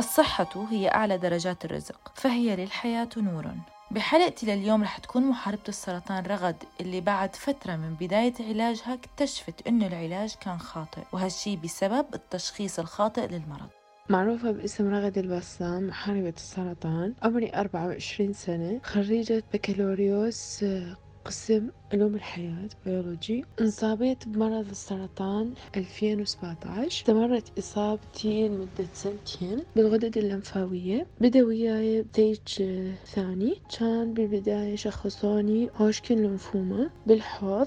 الصحة هي أعلى درجات الرزق فهي للحياة نور. بحلقتي لليوم رح تكون محاربة السرطان رغد اللي بعد فترة من بداية علاجها اكتشفت إنه العلاج كان خاطئ وهالشي بسبب التشخيص الخاطئ للمرض. معروفة باسم رغد البسام محاربة السرطان عمري 24 سنة خريجة بكالوريوس قسم علوم الحياة بيولوجي انصابت بمرض السرطان 2017 استمرت إصابتي لمدة سنتين بالغدد اللمفاوية. بدأ وياي stage ثاني. كان بالبداية شخصوني هوشكن لمفوما بالحوض.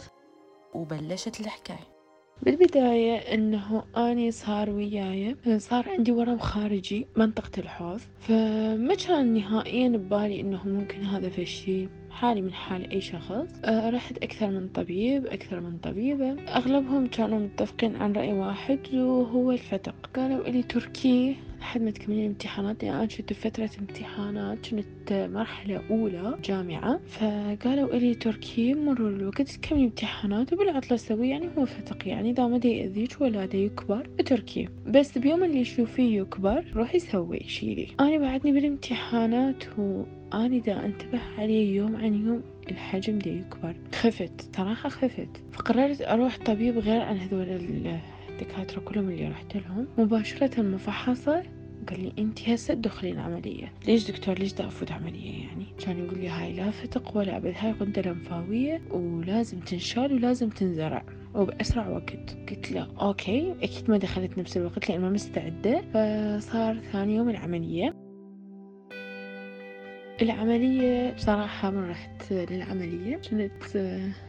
وبلشت الحكاية. بالبداية إنه أني صار وياي صار عندي ورم خارجي منطقة الحوض. فما كان نهائيا ببالي إنه ممكن هذا فشي حالي من حال أي شخص. أه رحت أكثر من طبيب أكثر من طبيبة. أغلبهم كانوا متفقين عن رأي واحد وهو الفتق. قالوا إلي تركي. لحد ما تكملين الامتحانات يعني أنا كنت بفترة امتحانات كنت مرحلة أولى جامعة فقالوا إلي تركي مرور الوقت تكملي امتحانات وبالعطلة سوي يعني هو فتق يعني إذا ما يأذيك ولا دا يكبر تركي بس بيوم اللي يشوفيه يكبر روحي سوي شيلي أنا بعدني بالامتحانات و أنا دا أنتبه عليه يوم عن يوم الحجم دا يكبر. خفت صراحة خفت. فقررت أروح طبيب غير عن هذول الدكاترة كلهم اللي رحت لهم مباشرة ما قال لي أنت هسه تدخلين عملية ليش دكتور؟ ليش دا أفوت عملية يعني؟ كان يقول لي هاي لا فتق ولا أبد هاي غدة لمفاوية ولازم تنشال ولازم تنزرع وبأسرع وقت. قلت له okay أكيد ما دخلت نفس الوقت لأن ما مستعدة. فصار ثاني يوم العملية. العملية بصراحة ما رحت للعملية. كنت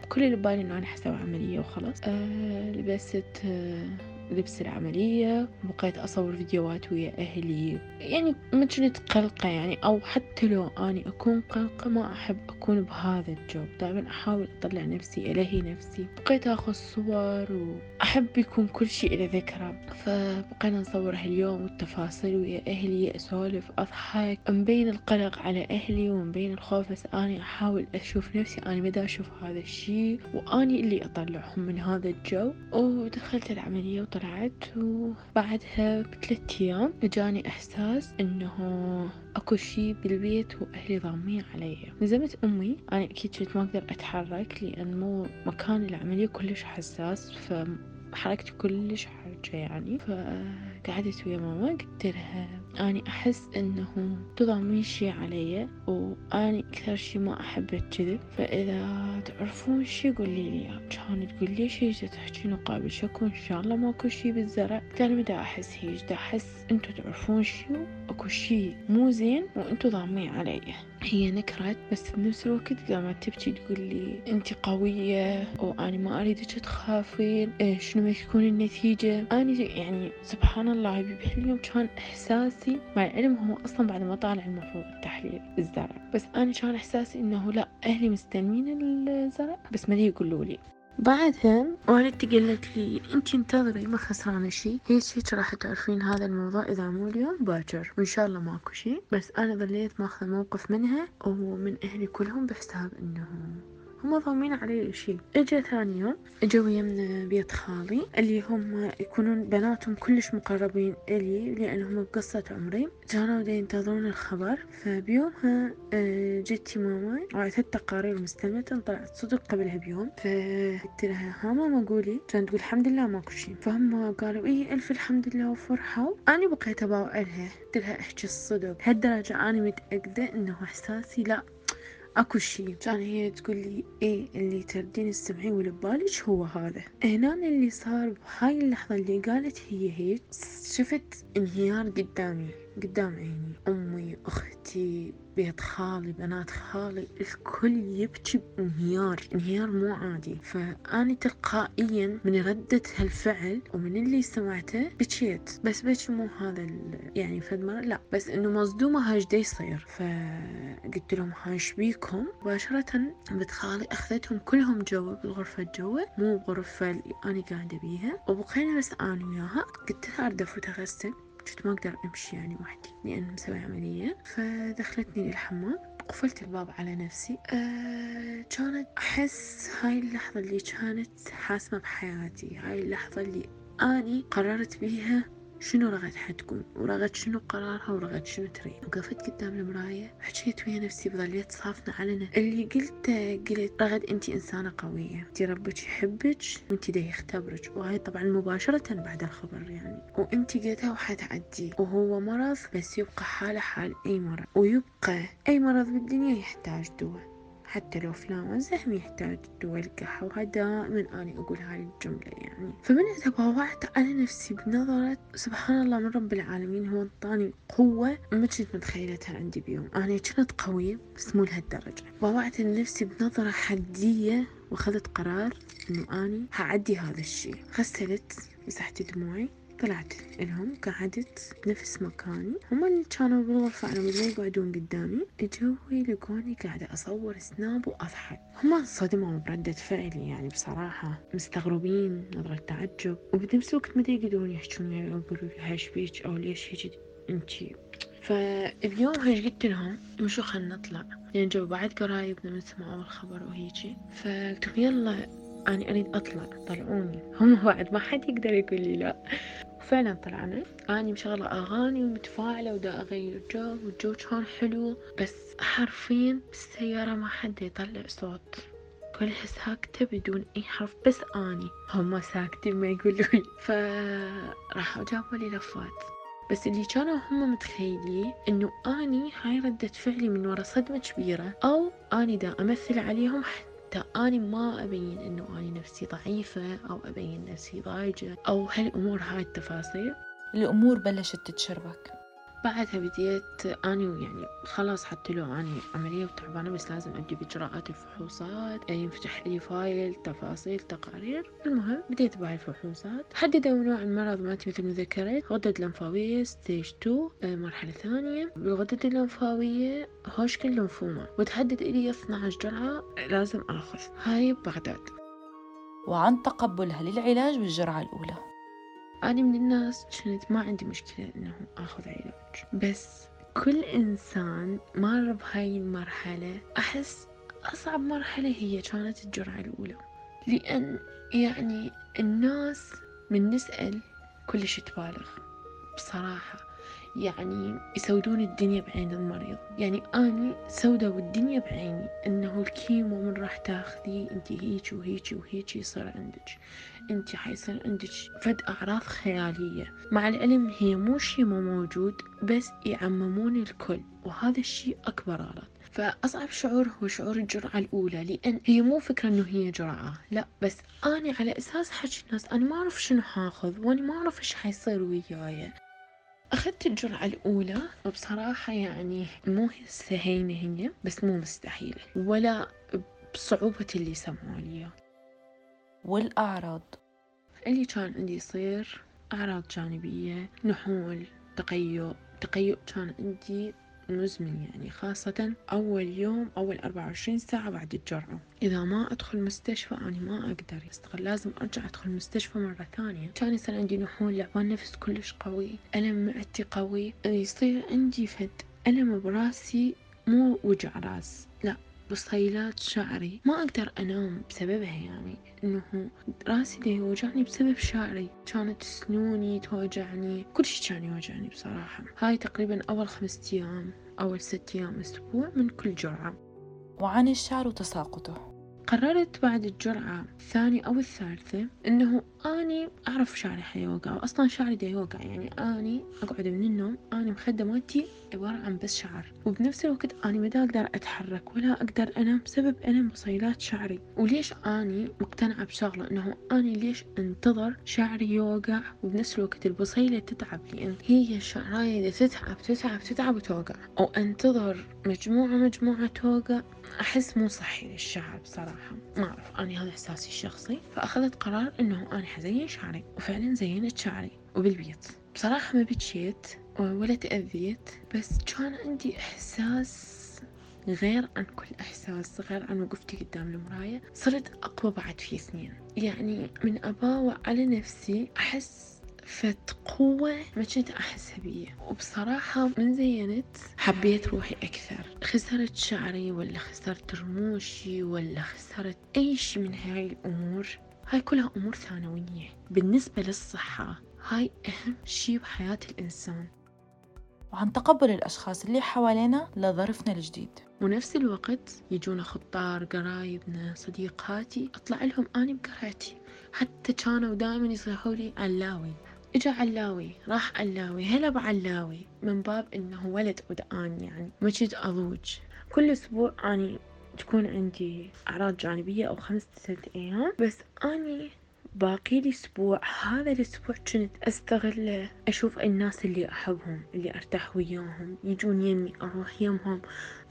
كل اللي ببالي إنه أنا حسوي عملية وخلاص. أه لبست أه لبس العملية بقيت أصور فيديوهات ويا أهلي. يعني ما كنت قلقة يعني أو حتى لو أني أكون قلقة ما أحب أكون بهذا الجو دائما أحاول أطلع نفسي ألهي نفسي. بقيت أخذ صور وأحب يكون كل شيء له ذكرى. فبقينا نصور هاليوم والتفاصيل ويا أهلي أسولف أضحك. مبين القلق على أهلي ومبين الخوف بس أنا أحاول أشوف نفسي. أنا مدى أشوف هذا الشيء وأني اللي أطلعهم من هذا الجو. ودخلت العملية وطلعت وبعدها بثلاث أيام جاني إحساس إنه أكو شي بالبيت وأهلي ضامين علي. نزمت أمي أنا أكيد كنت ما أقدر أتحرك لأن مو مكان العملية كلش حساس فحركتي كلش حرجة يعني. فقعدت ويا ماما قلت لها أني أحس إنه تضامين شي علي وأني أكثر شي ما أحب الكذب فإذا تعرفون شي قولي لي كانت تقول لي شي تحكين قابل شكو إن شاء الله ماكو شي بالزرع. أنا مدى أحس هيج دا أحس أنتو تعرفون شي أكو شي مو زين وأنتو ضامين علي. هي نكرت بس بنفس الوقت قامت تبكي تقول لي انت قوية وأنا ما أريدك تخافين. إيه شنو بتكون النتيجة؟ أنا يعني سبحان الله بهاليوم كان إحساسي مع العلم هو أصلا بعد ما طالع المفروض التحليل الزرع. بس أنا كان إحساسي إنه لا أهلي مستلمين الزرع بس ما يقولوا لي. بعدها والدتي قالت لي انت انتظري ما خسرانة شي هيك هيك راح تعرفين هذا الموضوع إذا مو اليوم باكر. وإن شاء الله ماكو شي بس أنا ظليت ماخذ موقف منها ومن أهلي كلهم بحساب إنه هم ضامين علي شي إجا ثاني يوم اجوا يمنا بيت خالي اللي هم يكونون بناتهم كلش مقربين إلي لأنهم بقصة عمري. كانوا ينتظرون الخبر فبيومها جتي ماما وعثت تقارير مستمتة طلعت صدق قبلها بيوم. فقلت لها ها ماما قولي. كانت تقول الحمد لله ماكو شي فهم قالوا اي ألف الحمد لله وفرحوا أنا بقيت أباوع لها قلت لها إحكي الصدق. هالدرجة أنا متأكدة إنه إحساسي لا. اكو شي كان هي تقول لي إيه اللي تردين تسمعين واللي ببالك هو هذا. هنا اللي صار بهاي اللحظة اللي قالت هي هيك شفت انهيار قدامي. قدام عيني. أمي أختي بيت خالي بنات خالي الكل يبكي بانهيار. انهيار مو عادي. فأنا تلقائيا من ردة هالفعل ومن اللي سمعته بكيت. بس بكي مو هذا يعني فد مرة لا. بس إنه مصدومة هاش يصير. فقلت لهم هاش بيكم. مباشرة بنت خالي أخذتهم كلهم جوا بالغرفة جوا مو بغرفة اللي أنا قاعدة بيها. وبقينا بس أنا وياها. قلت لها أرد أفوت أغسل. كنت ما أقدر أمشي يعني وحدي لأن مسوي عملية. فدخلتني للحمام قفلت الباب على نفسي. أه كانت أحس هاي اللحظة اللي كانت حاسمة بحياتي هاي اللحظة اللي أني قررت بيها شنو رغد حتكون ورغد شنو قرارها؟ ورغد شنو تريد؟ وقفت قدام المراية حكيت ويا نفسي بظليت صافنة علنا اللي قلته قلت رغد انت إنسانة قوية. انت ربك يحبك وانت ده يختبرك. وهاي طبعا مباشرة بعد الخبر يعني. وانت قلتها وحتعدي. وهو مرض بس يبقى حالة حال أي مرض. ويبقى أي مرض بالدنيا يحتاج دواء. حتى لو فلان الزحم يحتاج القحة وهذا دائما أنا أقول هاي الجملة يعني. فمن تباوعت على نفسي بنظرة سبحان الله من رب العالمين هو انطاني قوة ما كنت متخيلتها عندي بيوم. أنا كنت قوية بس مو لهالدرجة. باوعت لنفسي بنظرة حدية وأخذت قرار إنه أني هعدي هذا الشي غسلت مسحت دموعي. طلعت لهم قعدت بنفس مكاني. هم اللي كانوا بالغرفة على مود يقعدون قدامي. اجوا يلقوني قاعدة أصور snap وأضحك. هم انصدموا بردة فعلي يعني بصراحة مستغربين نظرة تعجب وبنفس الوقت ما يقدرون يحجون يقولوا لي ها شبيك أو ليش هيك انتي فبيومهاش قلت لهم امشوا خلنا نطلع. يعني جو بعد قرايبنا من سمعوا الخبر وهيجي. فقلت يلا أنا أريد أطلع طلعوني. هم بعد ما حد يقدر يقول لي لا. وفعلا طلعنا. أني مشغلة أغاني ومتفاعلة ودا أغير جو والجو كان حلو. بس حرفيا بالسيارة ما حد يطلع صوت. كلها ساكتة بدون أي حرف بس أني. هم ساكتين ما يقولوا لي فراحوا جابوا لي لفات بس اللي كانوا هم متخيلين إنه أني هاي ردة فعلي من ورا صدمة كبيرة أو أني دا أمثل عليهم حتى أني ما أبين إنه أني نفسي ضعيفة أو أبين نفسي ضايجة أو هالامور هاي التفاصيل؟ الأمور بلشت تتشربك. بعدها بديت أنا يعني خلاص حتى لو أنا عملية وتعبانة بس لازم أبدي بإجراءات الفحوصات. ينفتح لي file تفاصيل تقارير. المهم بديت بهاي الفحوصات. حددوا نوع المرض مالتي مثل ما ذكرت. غدد لمفاوية stage 2 مرحلة ثانية. بالغدد اللمفاوية Hodgkin lymphoma وتحدد إلي 12 جرعة لازم آخذ. هاي ببغداد وعن تقبلها للعلاج بالجرعة الأولى. أنا من الناس كنت ما عندي مشكلة إنه آخذ علاج. بس كل إنسان مر بهاي المرحلة أحس أصعب مرحلة هي كانت الجرعة الأولى. لأن يعني الناس من نسأل كلش تبالغ. بصراحة يعني يسودون الدنيا بعين المريض. يعني أني سودوا الدنيا بعيني. إنه الكيمو من راح تاخذي. أنت هيك وهيك وهيك يصير عندك. أنت حيصير عندك فد أعراض خيالية. مع العلم هي مو شي مو موجود بس يعممون الكل. وهذا الشي أكبر غلط. فأصعب شعور هو شعور الجرعة الأولى. لأن هي مو فكرة إنه هي جرعة. لا بس أنا على أساس حكي الناس أنا ما أعرف شنو حاخذ وأنا ما أعرف إيش حيصير وياي. أخذت الجرعة الأولى وبصراحة يعني مو سهينة هي بس مو مستحيلة ولا بصعوبة اللي سمعوا لي والأعراض؟ اللي كان عندي يصير أعراض جانبية نحول تقيؤ تقيؤ كان عندي مزمن يعني خاصة أول يوم أول أربعة وعشرين ساعة بعد الجرعة. إذا ما أدخل مستشفى أنا ما أقدر أستغل لازم أرجع أدخل مستشفى مرة ثانية. كان يصير عندي نحول لعبان نفس كلش قوي ألم معدتي قوي يصير عندي فد ألم براسي مو وجع راس لا. بصيلات شعري. ما أقدر أنام بسببها يعني إنه راسي ده يوجعني بسبب شعري. كانت سنوني توجعني كل شي كان يوجعني بصراحة. هاي تقريبا أول خمسة أيام أول ست أيام أسبوع من كل جرعة. وعن الشعر وتساقطه. قررت بعد الجرعة الثانية أو الثالثة إنه أني أعرف شعري حيوقع وأصلا شعري دا يوقع يعني أني أقعد من النوم أنا مخدة مالتي عبارة عن بس شعر. وبنفس الوقت أني ما دا أقدر أتحرك ولا أقدر أنام بسبب ألم بصيلات شعري. وليش أني مقتنعة بشغلة؟ إنه أني ليش أنتظر شعري يوقع وبنفس الوقت البصيلة تتعب لأن هي الشعراية إذا تتعب تتعب تتعب وتوقع أو أنتظر مجموعة مجموعة توقع أحس مو صحي للشعر بصراحة. ما أعرف أنا هذا إحساسي الشخصي. فأخذت قرار إنه حزين شعري وفعلا زينت شعري وبالبيت بصراحة ما بكيت ولا تأذيت بس كان عندي إحساس غير عن كل إحساس غير عن وقفتي قدام المراية. صرت أقوى بعد في سنين. يعني من أباوع على نفسي أحس فت قوة ما كنت أحسها بيه وبصراحة من زينت حبيت روحي أكثر. خسرت شعري ولا خسرت رموشي ولا خسرت أي شي من هاي الأمور. هاي كلها أمور ثانوية. بالنسبة للصحة هاي أهم شي بحياة الإنسان. وعن تقبل الأشخاص اللي حوالينا لظرفنا الجديد. ونفس الوقت يجونا خطار قرايبنا صديقاتي أطلع لهم أني بقرعتي حتى كانوا دائما يصيحوا لي علاوي. إجا علاوي راح علاوي هلا بعلاوي من باب إنه ولد ودآن يعني ما كنت اضوج كل أسبوع اني تكون عندي أعراض جانبية أو خمسة ست أيام. بس أني باقي لي أسبوع. هذا الأسبوع كنت استغله أشوف الناس اللي أحبهم اللي أرتاح وياهم يجون يمي أروح يمهم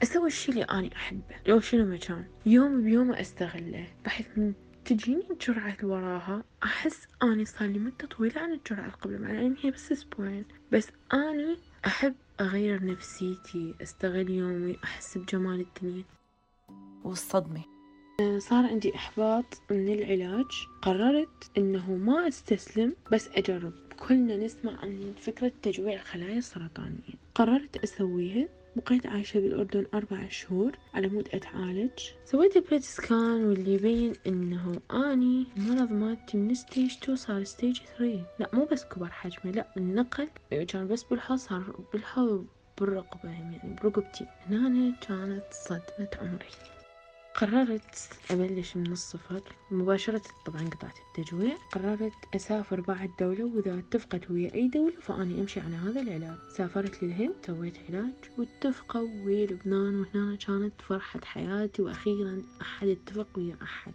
أسوي الشي اللي أني أحبه. لو شنو ما كان. يوم بيوم أستغله. بحيث من تجيني الجرعة اللي وراها أحس أني صار لي مدة طويلة عن الجرعة اللي قبل مع إن هي بس أسبوعين. بس أني أحب أغير نفسيتي أستغل يومي أحس بجمال الدنيا. والصدمة. صار عندي إحباط من العلاج. قررت إنه ما أستسلم بس أجرب. كلنا نسمع عن فكرة تجويع الخلايا السرطانية. قررت أسويها. بقيت عايشة بالأردن أربع شهور على مود أتعالج. سويت ال PET scan واللي يبين إنه أني المرض مالتي من stage two صار stage three. لا مو بس كبر حجمه لا النقل كان بس بالحوض صار بالحوض بالرقبة يعني برقبتي. هنا كانت صدمة عمري. قررت أبلش من الصفر مباشرة طبعا قطعت التجويع. قررت أسافر بعد دولة وإذا اتفقت ويا أي دولة فأني أمشي على هذا العلاج. سافرت للهند سويت علاج واتفقوا ويا لبنان. وهنا كانت فرحة حياتي وأخيرا أحد اتفق ويا أحد.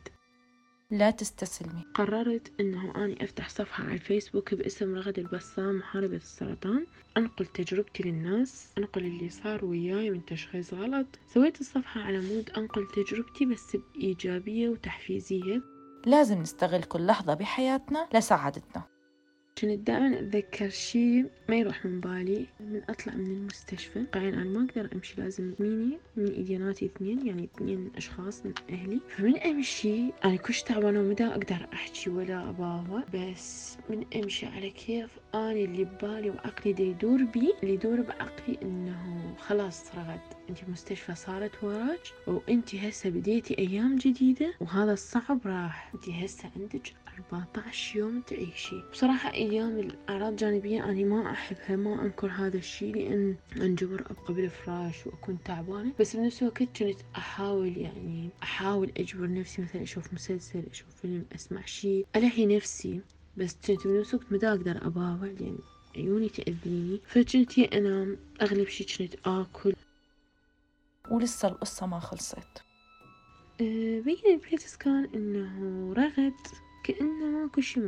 لا تستسلمي. قررت إنه أني أفتح صفحة على الفيسبوك باسم رغد البسام محاربة السرطان. أنقل تجربتي للناس أنقل اللي صار وياي من تشخيص غلط. سويت الصفحة على مود أنقل تجربتي بس بإيجابية وتحفيزية. لازم نستغل كل لحظة بحياتنا لسعادتنا. كنت دائما أتذكر شي ما يروح من بالي من أطلع من المستشفى. قاعد أنا ما أقدر أمشي لازميني من إيديناتي اثنين يعني اثنين أشخاص من أهلي. فمن أمشي أنا كلش تعبانة وما دا أقدر أحكي ولا أباوع بس من أمشي على كيف أنا اللي ببالي وعقلي دا يدور بي اللي يدور بعقلي إنه خلاص رغد. انت المستشفى صارت وراك وانت هسه بديتي أيام جديدة وهذا الصعب راح. انت هسه عندك 14 يوم تعيشي. بصراحة أيام الأعراض الجانبية أنا ما أحبها ما أنكر هذا الشي لأن أنجبر أبقى بالفراش وأكون تعبانة. بس بنفس الوقت كنت أحاول يعني أحاول أجبر نفسي مثلا أشوف مسلسل أشوف فيلم أسمع شي ألهي نفسي. بس كنت بنفس الوقت ما أقدر أباوع لأن عيوني تأذيني. فكنت يا أنام أغلب شي كنت آكل. ولسه القصة ما خلصت؟ أه بين ال PET scan إنه رغد. كأنه ماكو شي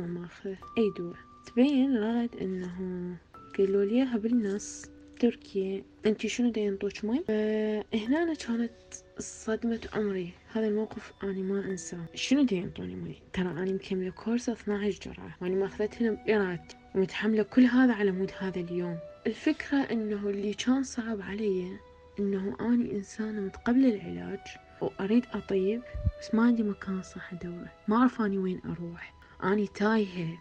أي دواء تبين رغد إنه قالوا لي إياها بالنص تركيا. أنتي شنو دا ينطوك مي؟ أه هنا كانت صدمة عمري. هذا الموقف أنا ما أنساه. شنو دا ينطوني مي؟ ترى أنا مكملة كورس 12 جرعة. وأنا ماخذتهن بإرادتي ومتحملة كل هذا على مود هذا اليوم. الفكرة إنه اللي كان صعب علي إنه أني إنسانة متقبلة العلاج. وأريد أطيب بس ما عندي مكان صح أدوره. ما أعرف أني وين أروح. أني تايهة.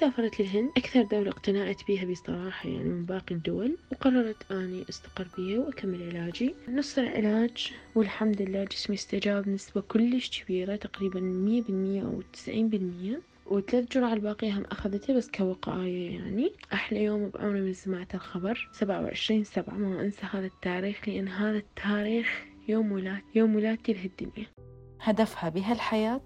سافرت للهند. أكثر دولة اقتنعت بيها بصراحة يعني من باقي الدول وقررت أني أستقر بيها وأكمل علاجي. نص العلاج والحمد لله جسمي استجاب نسبة كلش كبيرة تقريبا مية بالمية أو تسعين بالمية. وثلاث جرعة الباقية هم أخذتها بس كوقاية يعني. أحلى يوم بعمري من سمعت الخبر. سبعة وعشرين سبعة. ما أنسى هذا التاريخ لأن هذا التاريخ يوم ولادتي يوم ولادتي لهالدنيا هدفها بهالحياة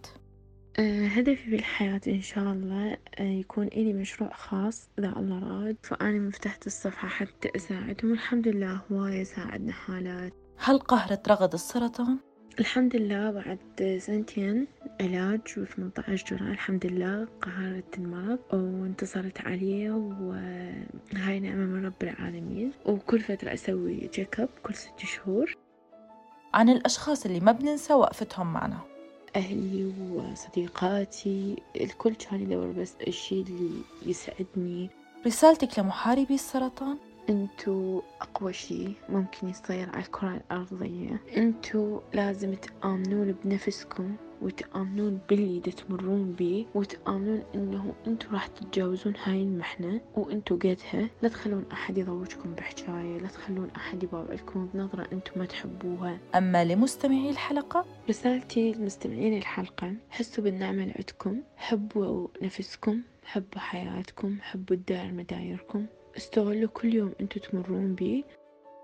أه هدفي بالحياة إن شاء الله أه يكون إلي مشروع خاص إذا الله راد. فأنا مفتحت الصفحة حتى أساعدهم. والحمد لله هواية ساعدنا حالات. هل قهرت رغد السرطان؟ الحمد لله بعد سنتين علاج و18 جرعة. الحمد لله قهرت المرض وانتصرت عليه وهاي نعمة من رب العالمين. وكل فترة أسوي check up كل ست شهور. عن الأشخاص اللي ما بننسى وقفتهم معنا. أهلي وصديقاتي الكل كان يدور بس الشي اللي يسعدني. رسالتك لمحاربي السرطان؟ أنتو أقوى شي ممكن يصير على الكرة الأرضية. أنتو لازم تآمنون بنفسكم. وتآمنون باللي دا تمرون بيه وتآمنون إنه انتو راح تتجاوزون هاي المحنة وانتو قدها. لا تخلون أحد يضوجكم بحكاية لا تخلون أحد يباوعكم بنظرة انتو ما تحبوها. أما لمستمعي الحلقة؟ رسالتي لمستمعين الحلقة حسوا بالنعمة اللي عندكم حبوا نفسكم حبوا حياتكم حبوا تدار مدايركم. استغلوا كل يوم أنتوا تمرون بيه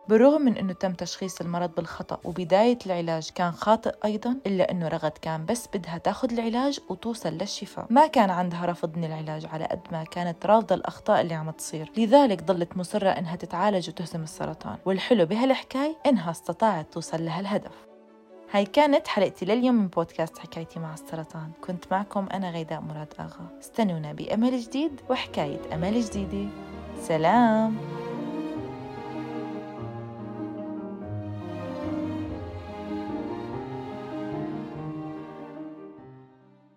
بالرغم من أنه تم تشخيص المرض بالخطأ وبداية العلاج كان خاطئ أيضا إلا أنه رغد كان بس بدها تاخذ العلاج وتوصل للشفاء. ما كان عندها رفض من العلاج على قد ما كانت رافضة الأخطاء اللي عم تصير. لذلك ضلت مصرة أنها تتعالج وتهزم السرطان. والحلو بهالحكاية إنها استطاعت توصل لهالهدف. هاي كانت حلقتي لليوم من بودكاست حكايتي مع السرطان. كنت معكم أنا غيداء مراد آغا. استنونا بأمل جديد وحكاية أمل جديدة. سلام!